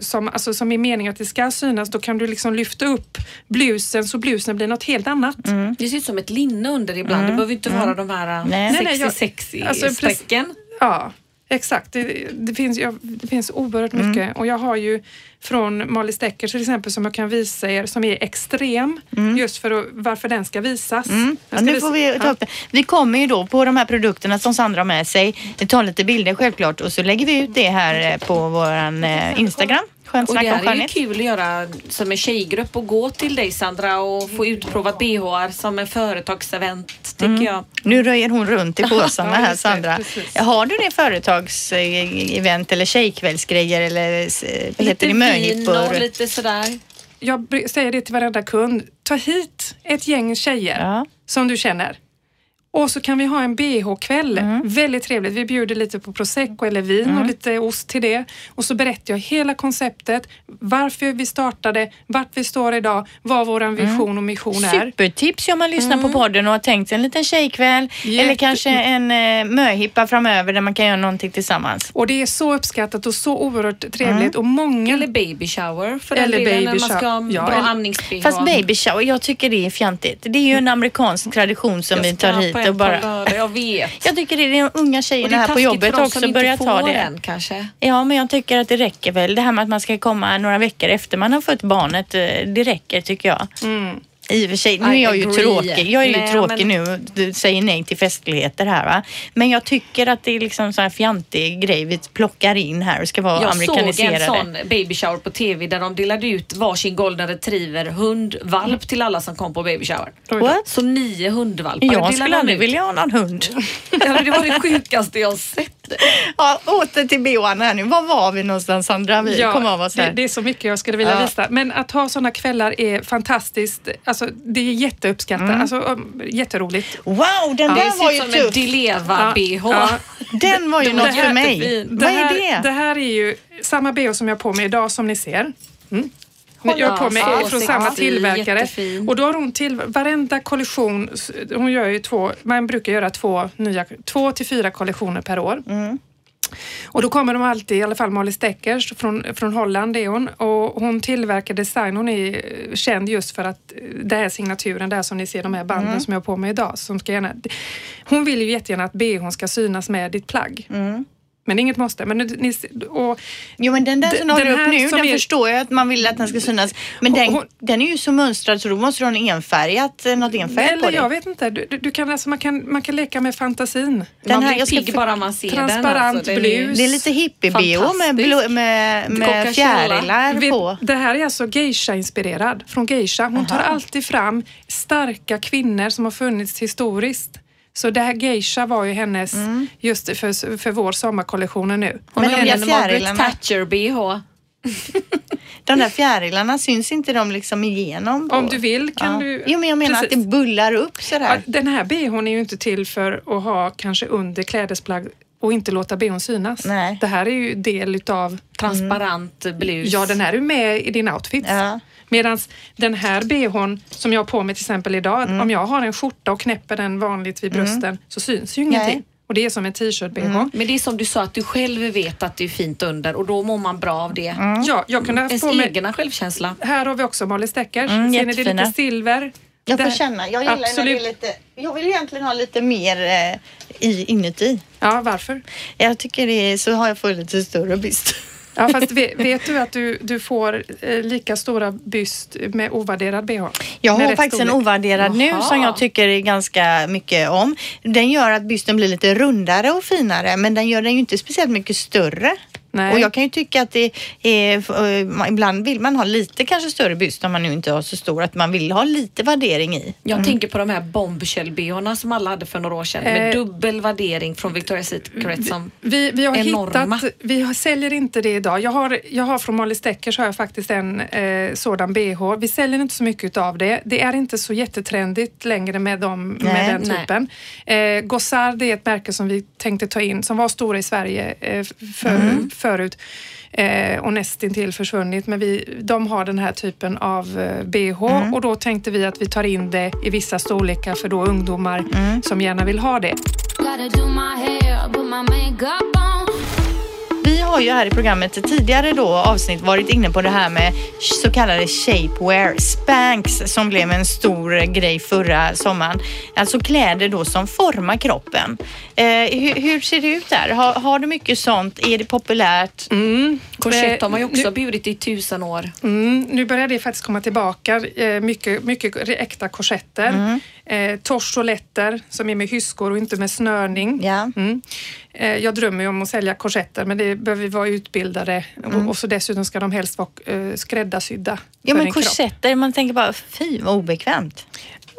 som, alltså, som är meningen att det ska synas. Då kan du liksom lyfta upp blusen så blusen blir något helt annat. Mm. Det ser ut som ett linne under ibland. Det behöver inte vara de här Nej. Nej, sexy nej, jag- sexy alltså, strecken. Ja, exakt. Det, det, finns, ja, det finns oerhört Mm. mycket och jag har ju från Marlies Decker till exempel som jag kan visa er som är extrem just för att, varför den ska visas. Mm. Ja, nu visa- får vi ta upp det. Vi kommer ju då på de här produkterna som Sandra har med sig. Tar lite bilder självklart och så lägger vi ut det här eh, på våran eh, Instagram. Skönt Och det här är ju kul att göra som en tjejgrupp och gå till dig Sandra och få utprovat bhar som en företagsevent tycker jag. Nu röjer hon runt i påsarna här Sandra. precis. Har du det företagsevent eller tjejkvällsgrejer eller eh, vad heter det, och möhippor? lite sådär. Jag säger det till varenda kund. Ta hit ett gäng tjejer Ja. som du känner. Och så kan vi ha en bh-kväll. Mm. Väldigt trevligt. Vi bjuder lite på prosecco eller vin och lite ost till det. Och så berättar jag hela konceptet, varför vi startade, vart vi står idag, vad vår Mm. vision och mission är. Supertips om man lyssnar på podden och har tänkt sig en liten tjejkväll eller Jätte- kanske en eh, möhippa framöver där man kan göra någonting tillsammans. Och det är så uppskattat och så oerhört trevligt och många... Eller baby shower för Eller den delen när baby man ska ha shower. Ja, bra eller- amnings-bh. Fast baby shower, jag tycker det är fjantigt. Det är ju en amerikansk tradition som vi tar hit och bara... Jag vet. Jag tycker det är de unga tjejerna här på jobbet också börjar inte ta det. Den, kanske. Ja, men jag tycker att det räcker väl. Det här med att man ska komma några veckor efter man har fött barnet, eh, det räcker tycker jag. Mm. I och för sig, nu är I jag ju tråkig. Jag är ju Nej, tråkig men- nu du säger nej till festligheter här va. Men jag tycker att det är liksom sån här fjantig grej vi plockar in här och ska vara Jag såg en amerikaniserade. sån baby shower på TV där de delade ut varsin golden retriever hundvalp till alla som kom på baby shower. What? Så nio hundvalpar Jag skulle aldrig vilja ha någon hund. Ja, det var det sjukaste jag sett. ja, åter till bhn här nu. Var var vi någonstans Sandra? Vi kom av oss det, här. det är så mycket jag skulle vilja Ja. visa. Men att ha sådana kvällar är fantastiskt. Alltså, det är jätteuppskattat. Mm. Alltså, jätteroligt. Wow, den Det där var ser ju ut som en tuff. Dileva-bh. Ja. Den var ju Den något för mig. Vad här, är det? Det här är ju samma bh som jag har på mig idag som ni ser. Mm. Jag har på mig så från samma tillverkare. jättefin. Och då har hon till varenda kollektion, hon gör ju två, man brukar göra två, nya, två till fyra kollektioner per år. Mm. Och då kommer de alltid, i alla fall Molly Steckers från, från Holland är hon och hon tillverkar design. Hon är eh, känd just för att eh, det här signaturen, där som ni ser de här banden Mm. som jag har på mig idag. Som ska gärna, hon vill ju jättegärna att bhn ska synas med ditt plagg. Mm. Men inget måste. Men ni, och Jo men den där som du har den upp här nu, den är- förstår jag att man vill att den ska synas. Men Hon- den, hon- den är ju så mönstrad så då måste du ha en enfärgat, eh, något enfärgat på Eller jag vet inte. Du, du, du kan, alltså, man, kan, man kan leka med fantasin. Den man här- blir pigg bara man ser transparent den. Alltså. Den är- blus. Det är lite hippie-bio med, blå, med, med fjärilar Vet, på. det här är alltså geisha-inspirerad från geisha. Hon tar Aha. alltid fram starka kvinnor som har funnits historiskt. Så det här geisha var ju hennes, just för, för vår sommarkollektion nu. Hon Men har de en där fjärilarna- Thatcher-bh. De där fjärilarna, syns inte de liksom igenom? Om du vill kan ja. du... Jo men jag menar Precis. att det bullar upp Ja, sådär. den här bhn är ju inte till för att ha kanske under klädesplagg och inte låta bhn synas. Nej. Det här är ju del utav Transparent blus. Ja, den här är ju med i din outfit. Ja. Medan den här bhn som jag har på mig till exempel idag, Mm. om jag har en skjorta och knäpper den vanligt vid brösten så syns ju ingenting. Och det är som en t-shirt-bh. Mm. Men det är som du sa att du själv vet att det är fint under och då mår man bra av det. Ja, jag kunde ha Ens på mig... egna självkänsla. Här har vi också Molly Steckers. Mm, Ser ni det är jättefina. lite silver? Jag får känna. Jag gillar när det Absolut. är lite... Jag vill egentligen ha lite mer eh, i, inuti. Ja, varför? Jag tycker det är, så har jag fått lite större byst. Ja, fast vet, vet du att du, du får eh, lika stora byst med ovärderad bh? Jag har faktiskt en ovärderad nu som jag tycker är ganska mycket om. Den gör att bysten blir lite rundare och finare men den gör den ju inte speciellt mycket större. Nej. Och jag kan ju tycka att det är, eh, ibland vill man ha lite kanske större byst om man nu inte har så stor, att man vill ha lite värdering i. Jag tänker på de här bombshell-bhorna som alla hade för några år sedan med Eh, dubbel värdering från Victoria's Secret som Vi, vi har Enorma. hittat, vi har, säljer inte det idag. Jag har, jag har från Molly Steckers har jag faktiskt en eh, sådan bh. Vi säljer inte så mycket av det. Det är inte så jättetrendigt längre med, dem, med Nej, den nej. typen. Eh, Gossard är ett märke som vi tänkte ta in som var stora i Sverige eh, för, förut eh, och nästintill försvunnit. Men vi, de har den här typen av eh, bh och då tänkte vi att vi tar in det i vissa storlekar för då ungdomar som gärna vill ha det. Har ju här i programmet tidigare då avsnitt varit inne på det här med så kallade shapewear, spanks som blev en stor grej förra sommaren. Alltså kläder då som formar kroppen. Eh, hur, hur ser det ut där? Har, har du mycket sånt? Är det populärt? korsett har man ju Eh, också nu- burit i tusen år. Mm, nu börjar det faktiskt komma tillbaka. Eh, mycket, mycket äkta korsetter. Mm. Eh, torsoletter som är med hyskor och inte med snörning. Ja. Mm. Eh, jag drömmer ju om att sälja korsetter men det behöver vi vara utbildade och, och så dessutom ska de helst vara eh, skräddarsydda. Mm. Ja men en kropp. korsetter, man tänker bara fy vad obekvämt.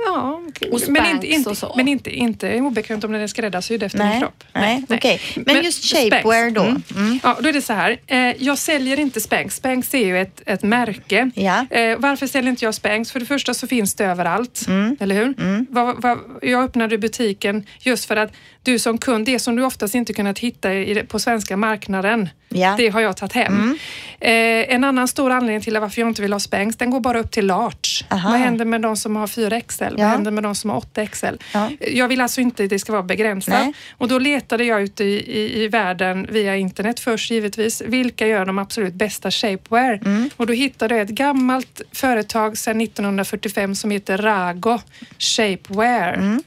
Ja, men, inte, inte, men inte, inte obekvämt om den är skräddarsydd efter din Nej, kropp. nej, okej. Men just shapewear då? Mm. Ja, då är det så här. Eh, jag säljer inte Spanx. Spanx är ju ett, ett märke. Ja. Eh, varför säljer inte jag Spanx? För det första så finns det överallt, Mm. eller hur? Vad- jag öppnade butiken just för att du som kund, det som du oftast inte kunnat hitta i, på svenska marknaden, Ja. Mm. det har jag tagit hem. Eh, en annan stor anledning till varför jag inte vill ha Spanx, den går bara upp till large. Aha. Vad händer med de som har 4XL? Ja. Vad händer med de som har 8XL? Ja. Jag vill alltså inte att det ska vara begränsat. Nej. Och då letade jag ute i, i, i världen via internet först givetvis. Vilka gör de absolut bästa shapewear? Mm. Och då hittade jag ett gammalt företag sedan 1945 som heter Rago Shapewear. Mm.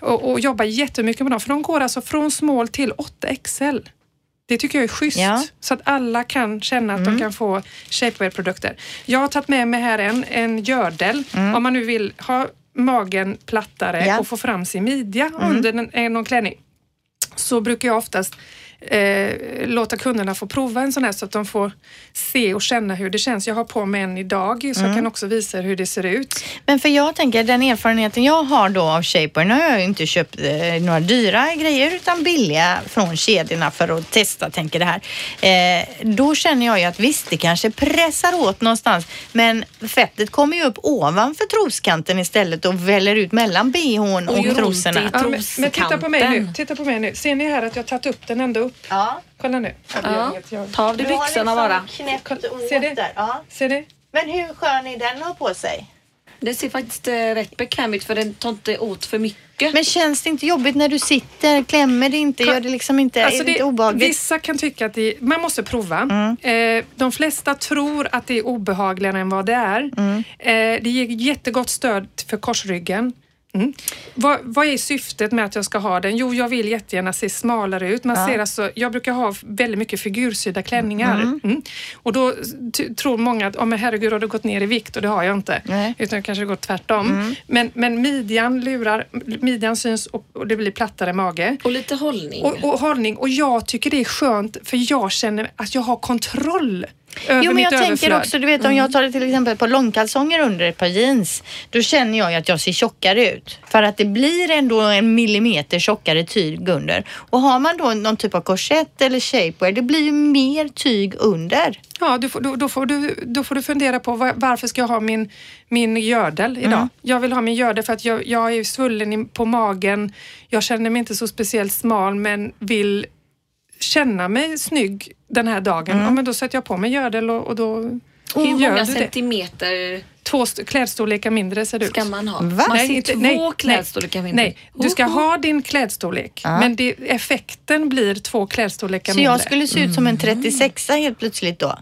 Och, och jobbar jättemycket med dem för de går alltså från small till 8XL. Det tycker jag är schysst. Ja. Mm. Så att alla kan känna att de kan få shapewear-produkter. Jag har tagit med mig här en, en gördel. Om man nu vill ha magen plattare Mm. Ja. Mm. och få fram sin midja under en, en, någon klänning så brukar jag oftast eh, låta kunderna få prova en sån här så att de får se och känna hur det känns. Jag har på mig en idag så Mm. jag kan också visa hur det ser ut. Men för jag tänker den erfarenheten jag har då av shapewear, nu har jag ju inte köpt eh, några dyra grejer utan billiga från kedjorna för att testa, tänker det här. Eh, då känner jag ju att visst, det kanske pressar åt någonstans, men fettet kommer ju upp ovanför troskanten istället och väller ut mellan bhn och, Och trosorna. Ja, men, men titta på mig nu. Titta på mig nu. Ser ni här att jag har tagit upp den ända upp? Ja. Kolla nu. Ja. Ta av dig byxorna bara. knäppt åt Ser det? där. Ja. Ser ni? Men hur skön är den att ha på sig? Det ser faktiskt eh, rätt bekväm ut för den tar inte åt för mycket. Men känns det inte jobbigt när du sitter? Klämmer det inte? Gör det liksom inte, Alltså är det inte obehagligt? Vissa kan tycka att det, man måste prova. Eh, de flesta tror att det är obehagligare än vad det är. Eh, det ger jättegott stöd för korsryggen. Mm. Vad, vad är syftet med att jag ska ha den? Jo, jag vill jättegärna se smalare ut. Man Ja. ser alltså, jag brukar ha väldigt mycket figursydda klänningar. Mm. Och då tror många att oh, men herregud, har du gått ner i vikt? Och det har jag inte. Nej. Utan det kanske går tvärtom. Men, men midjan lurar, midjan syns och, och det blir plattare mage. Och lite hållning. Och, och hållning. Och jag tycker det är skönt för jag känner att jag har kontroll över Jo men jag tänker överflöd. också, du vet om jag tar det till exempel på långkalsonger under ett par jeans. Då känner jag ju att jag ser tjockare ut. För att det blir ändå en millimeter tjockare tyg under. Och har man då någon typ av korsett eller shapewear, det blir ju mer tyg under. Ja, du får, då, då, får du, då får du fundera på var, varför ska jag ha min, min gördel idag? Mm. Jag vill ha min gördel för att jag, jag är svullen på magen. Jag känner mig inte så speciellt smal men vill känna mig snygg den här dagen. Mm. Ja, men då sätter jag på mig gördel och, och då Hur gör många du det. centimeter två st- klädstorlekar mindre ser det ut. Ska man ha? Va? Man Nej, inte- två nej, klädstorlekar mindre. Nej, du ska Oh, oh. ha din klädstorlek men det, effekten blir två klädstorlekar Så mindre. jag skulle se ut som en 36 helt plötsligt då?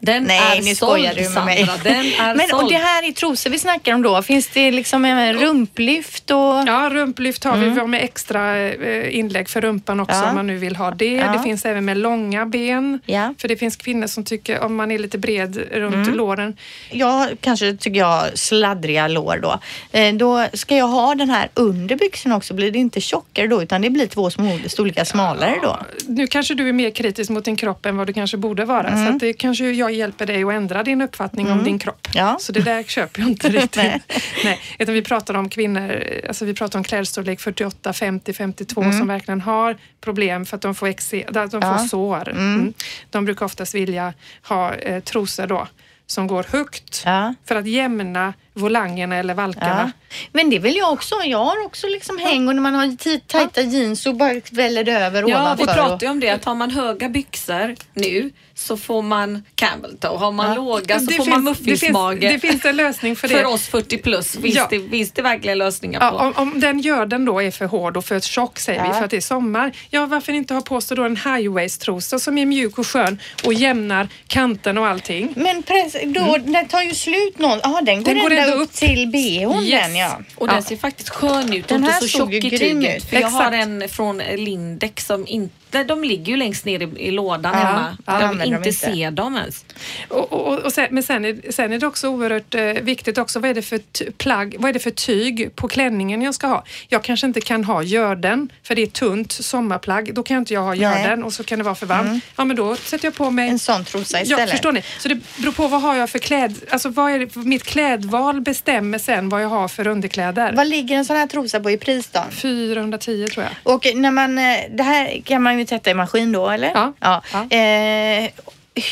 Den Nej, är nu skojar du med mig. Sandra. Den är Men och såld. det här är trosor vi snackar om då. Finns det liksom en rumplyft och... Ja, rumplyft har vi. Vi har med extra eh, inlägg för rumpan också Mm. Ja. om man nu vill ha det. Ja. Det finns även med långa ben. Ja. För det finns kvinnor som tycker om man är lite bred runt Mm. låren. Jag kanske tycker jag sladdriga lår då. Eh, då ska jag ha den här under byxorna också. Blir det inte tjockare då utan det blir två små storlekar smalare då? Nu kanske du är mer kritisk mot din kropp än vad du kanske borde vara. Mm. Så att det kanske jag hjälper dig att ändra din uppfattning om din kropp. Ja. Så det där köper jag inte riktigt. Nej. Nej. Utan vi pratar om kvinnor, alltså vi pratar om klädstorlek 48, 50, 52 som verkligen har problem för att de får, exe, att de Mm. Ja. får sår. Mm. De brukar oftast vilja ha eh, trosor då som går högt Ja. för att jämna volangerna eller valkarna. Ja. Men det vill jag också. Jag har också liksom häng och när man har tajta jeans så bara väller det över Ja, ovanför. vi och- pratar ju om det att har man höga byxor nu så får man camel toe. Har man låga så Det får finns- man det finns, muffinsmage. det finns en lösning för det. För oss 40 plus finns, Ja. det, finns det verkligen lösningar Ja, på. om, om den görden då är för hård och för tjock säger Ja. vi för att det är sommar. Ja, varför inte ha på sig då en high waist trosa som är mjuk och skön och jämnar kanten och allting. Men press, då, den tar ju slut någon. Ja, den går, Den går ända ända upp upp. till bhn Yes. den ja. Och den ser faktiskt skön ut och Den inte här så såg tjock ju i grym tyget. ut. För jag har en från Lindex som inte, de ligger ju längst ner i, i lådan Ja, hemma. ja, jag vill de inte inte. se dem ens. Och, och, och sen, men sen är, sen är det också oerhört eh, viktigt också vad är det för plagg, vad är det för tyg på klänningen jag ska ha? Jag kanske inte kan ha görden för det är tunt sommarplagg. Då kan inte jag ha Nej. Mm. görden och så kan det vara för varmt. Ja men då sätter jag på mig En sån trosa Ja, istället. förstår ni? Så det beror på vad har jag för kläd... Alltså vad är det, mitt klädval bestämmer sen vad jag har för underkläder. Vad ligger en sån här trosa på i pris då? 410 tror jag. Och när man, eh, det här kan man ju tvätta i maskin då eller? Ja. ja. Ja. Eh,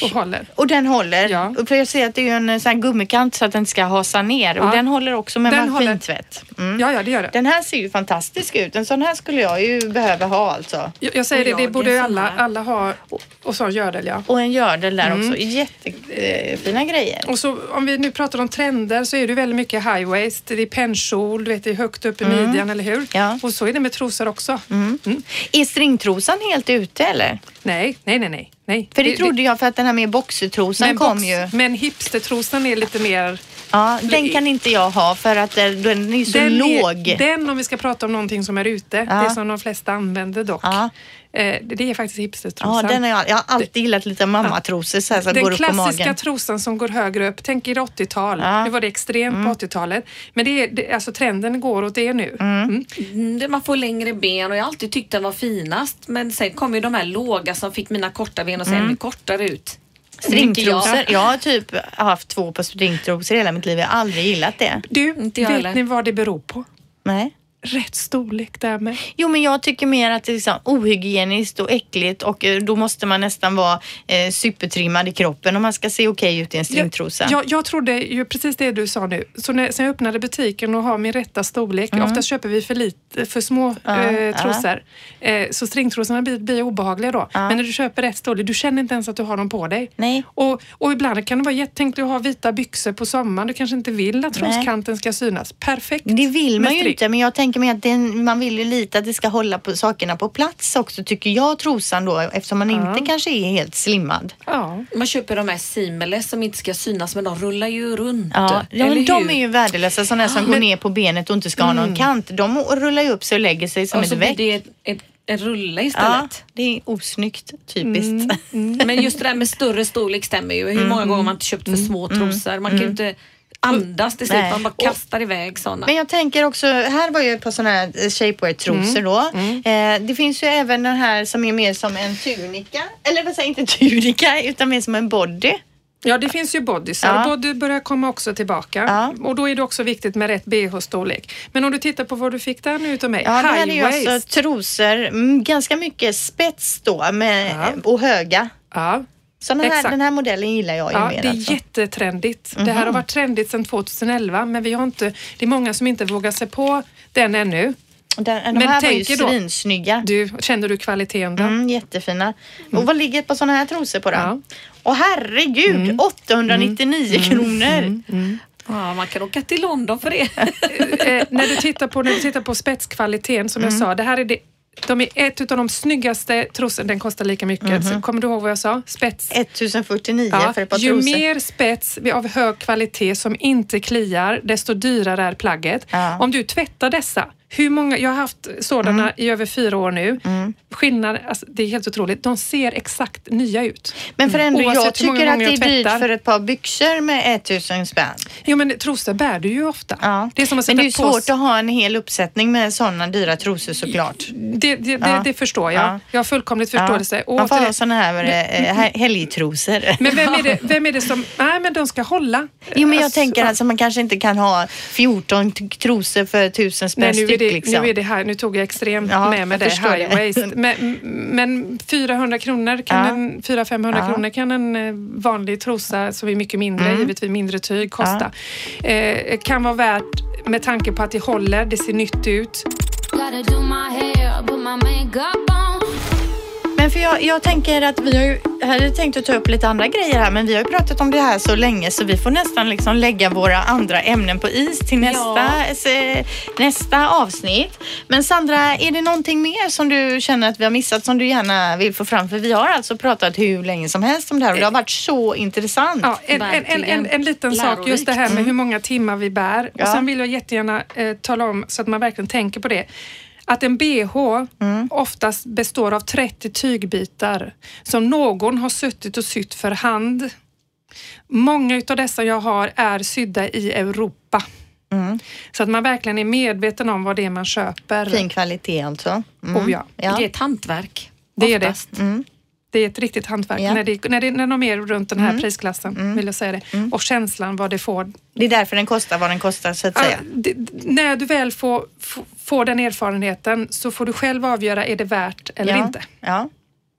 Och håller. och den håller. Ja. Och För jag ser att det är en eh, sån här gummikant så att den inte ska hasa ner. Och Ja. den håller också med Den maskintvätt. Mm. Ja, ja, det gör det. Den här ser ju fantastisk ut. En sån här skulle jag ju behöva ha alltså. Jag, jag säger Och det, det jag borde ju sån alla, alla ha. Och så gördel ja. Och en gördel där Mm. också. Jättefina grejer. Och så om vi nu pratar om trender så är det väldigt mycket high waist, det är pennkjol, du vet det är högt upp i midjan, eller hur? Mm. Ja. Och så är det med trosor också. Mm. Är stringtrosan helt ute eller? Nej, nej, nej, nej. nej. För det, trodde jag för att den här med boxertrosan men, kom box- ju. men hipstertrosan är lite mer... Ja, den kan inte jag ha för att eh, den är så den, låg. Är, den om vi ska prata om någonting som är ute, Ja. det som de flesta använder dock. Ja. Eh, det, är faktiskt Ja, hipstertrosan. den har jag, jag har alltid gillat lite mammatrosor så här som Den går upp på klassiska magen. trosan som går högre upp. Tänk er 80-tal. Ja. Nu var det extremt på 80-talet. Men det är, det, alltså trenden går åt det nu. Mm. Mm, det- Man får längre ben och jag har alltid tyckt den var finast. Men sen kom ju de här låga som fick mina korta ben att se ännu kortare ut. Stringtrosor. Jag har typ haft två på stringtrosor hela mitt liv. Jag har aldrig gillat det. Du, Inte jag vet ni vad det beror på? Nej. Rätt storlek där med. Jo, men jag tycker mer att det är liksom ohygieniskt och äckligt och eh, då måste man nästan vara eh, supertrimmad i kroppen om man ska se okej ut i en stringtrosa. Jag, jag trodde ju precis det du sa nu. Så när, sen jag öppnade butiken och har min rätta storlek, oftast köper vi för, lite, för små Mm. Eh, trosor. Eh, så stringtrosorna blir, blir obehagliga då. Ja. Men när du köper rätt storlek, du känner inte ens att du har dem på dig. Nej. Och, och ibland kan det vara jättetänkt att ha vita byxor på sommaren. Du kanske inte vill att troskanten ska synas. Perfekt. Det vill man ju inte, men jag tänker mig att den, man vill ju lite att det ska hålla på sakerna på plats också, tycker jag, trosan då, eftersom man inte kanske är helt slimmad. Ja. Man köper de här seamless som inte ska synas men de rullar ju runt. Ja, ja men de är ju värdelösa, sådana här som går ner på benet och inte ska ha någon kant. De rullar ju upp sig och lägger sig som Och ett så väck. det ett, ett, en rulle Ja, istället. det är osnyggt, typiskt. Men just det där med större storlek stämmer ju. Hur många gånger har man inte köpt för små trosor? Man kan ju inte andas till slut. Nej. Man bara kastar iväg sådana. Men jag tänker också, här var ju på sådana här eh, shapewear-trosor då. Eh, det finns ju även den här som är mer som en tunika. Eller vad säger inte tunika, utan mer som en body. Ja, det finns ju bodysar. Ja. Body börjar komma också tillbaka. Ja. Och då är det också viktigt med rätt bh-storlek. Men om du tittar på vad du fick där nu utav mig. Ja, det här är ju alltså trosor, mm, ganska mycket spets då med, Ja. och höga. Ja. Såna här, Exakt. den här modellen gillar jag ju Ja, mer det är alltså. jättetrendigt. Det här har varit trendigt sedan 2011 men vi har inte, det är många som inte vågar sig på den ännu. Den, de Men här var ju svinsnygga. Du, känner du kvaliteten då? Mm, jättefina. Och vad ligger ett par sådana här trosor på då? Ja. Åh herregud, 899 kronor. Ja, man kan åka till London för det. eh, när, du tittar på, när du tittar på spetskvaliteten, som jag sa, det här är det de är ett av de snyggaste trosorna, den kostar lika mycket. Så kommer du ihåg vad jag sa? Spets. 1049 Ja, för ett par ju trosor. mer spets av hög kvalitet som inte kliar, desto dyrare är plagget. Ja. Om du tvättar dessa, hur många, jag har haft sådana Mm. i över fyra år nu. Skillnad, alltså, det är helt otroligt. De ser exakt nya ut. Men för ändå, jag Oavsett tycker att det är dyrt för ett par byxor med 1000 spänn. Jo men trosor bär du ju ofta. Ja. Det är som att Men det är svårt att ha en hel uppsättning med sådana dyra trosor såklart. Det, det, Ja. det, det förstår jag. Ja. Jag har fullkomligt förståelse. Och Man får ha sådana här eh, he- helgtrosor. Men vem är, det, vem är det som... Nej, men de ska hålla. Jo men jag Alltså, tänker alltså man kanske inte kan ha 14 t- trosor för 1000 spänn är, det, liksom. nu är det här, nu tog jag extremt Ja, med med jag det, high det. waist. Men, men 400 kronor, kan Ja. en, 400-500 Ja. kronor kan en eh, vanlig trosa som är mycket mindre, Mm. givetvis mindre tyg, kosta. Eh, kan vara värt med tanke på att det håller, det ser nytt ut. Men för jag, jag tänker att vi har ju, hade tänkt att ta upp lite andra grejer här men vi har ju pratat om det här så länge så vi får nästan liksom lägga våra andra ämnen på is till nästa, se- nästa avsnitt. Men Sandra, är det någonting mer som du känner att vi har missat som du gärna vill få fram? För vi har alltså pratat hur länge som helst om det här och det har varit så intressant. Ja, en, en, en, en, en liten sak, just det här med hur många timmar vi bär. Mm. Ja. Och sen vill jag jättegärna eh, tala om, så att man verkligen tänker på det, att en bh Mm. oftast består av 30 tygbitar som någon har suttit och sytt för hand. Många utav dessa jag har är sydda i Europa. Mm. Så att man verkligen är medveten om vad det är man köper. Fin kvalitet alltså. Mm. Oh ja. Ja. Det är ett hantverk. Det är det. oftast. Det är ett riktigt hantverk Ja. Mm. när, det, när, det, när de är runt den här prisklassen, vill jag säga det. Och känslan vad det får Det är därför den kostar vad den kostar så att Ja, säga. det, när du väl får, f- får den erfarenheten så får du själv avgöra, är det värt eller ja. inte? Ja.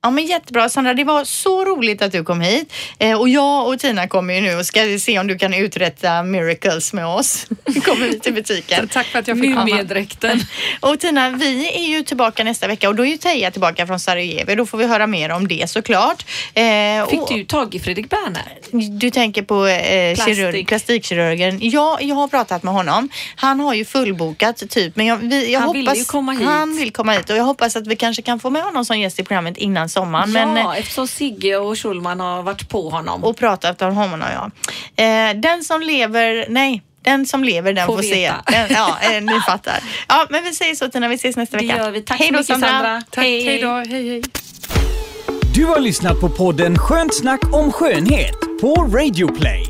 Ja men jättebra Sandra, det var så roligt att du kom hit. Eh, och jag och Tina kommer ju nu och ska se om du kan uträtta miracles med oss. kommer vi till butiken. Tack för att jag fick komma. Mumidräkten. Och Tina, vi är ju tillbaka nästa vecka och då är ju Teija tillbaka från Sarajevo. Då får vi höra mer om det såklart. Eh, Fick och- du tag i Fredrik Berner? Du tänker på eh, Plastik. kirurg, plastikkirurgen. Ja, jag har pratat med honom. Han har ju fullbokat typ, men jag, vi, jag Han hoppas... vill ju komma hit. Han vill komma hit och jag hoppas att vi kanske kan få med honom som gäst i programmet innan sommaren. ja, Men, eh, eftersom Sigge och Schulman har varit på honom. och pratat om honom, ja. Eh, den som lever, nej. Den som lever den får, Får se. Den, ja, eh, ni fattar. Ja, men vi säger så Tina, vi ses nästa Det vecka. gör vi. Tack Hej så mycket, Sandra. Tack, hej då. Hej, hej. Du har lyssnat på podden Skönt snack om skönhet på Radio Play.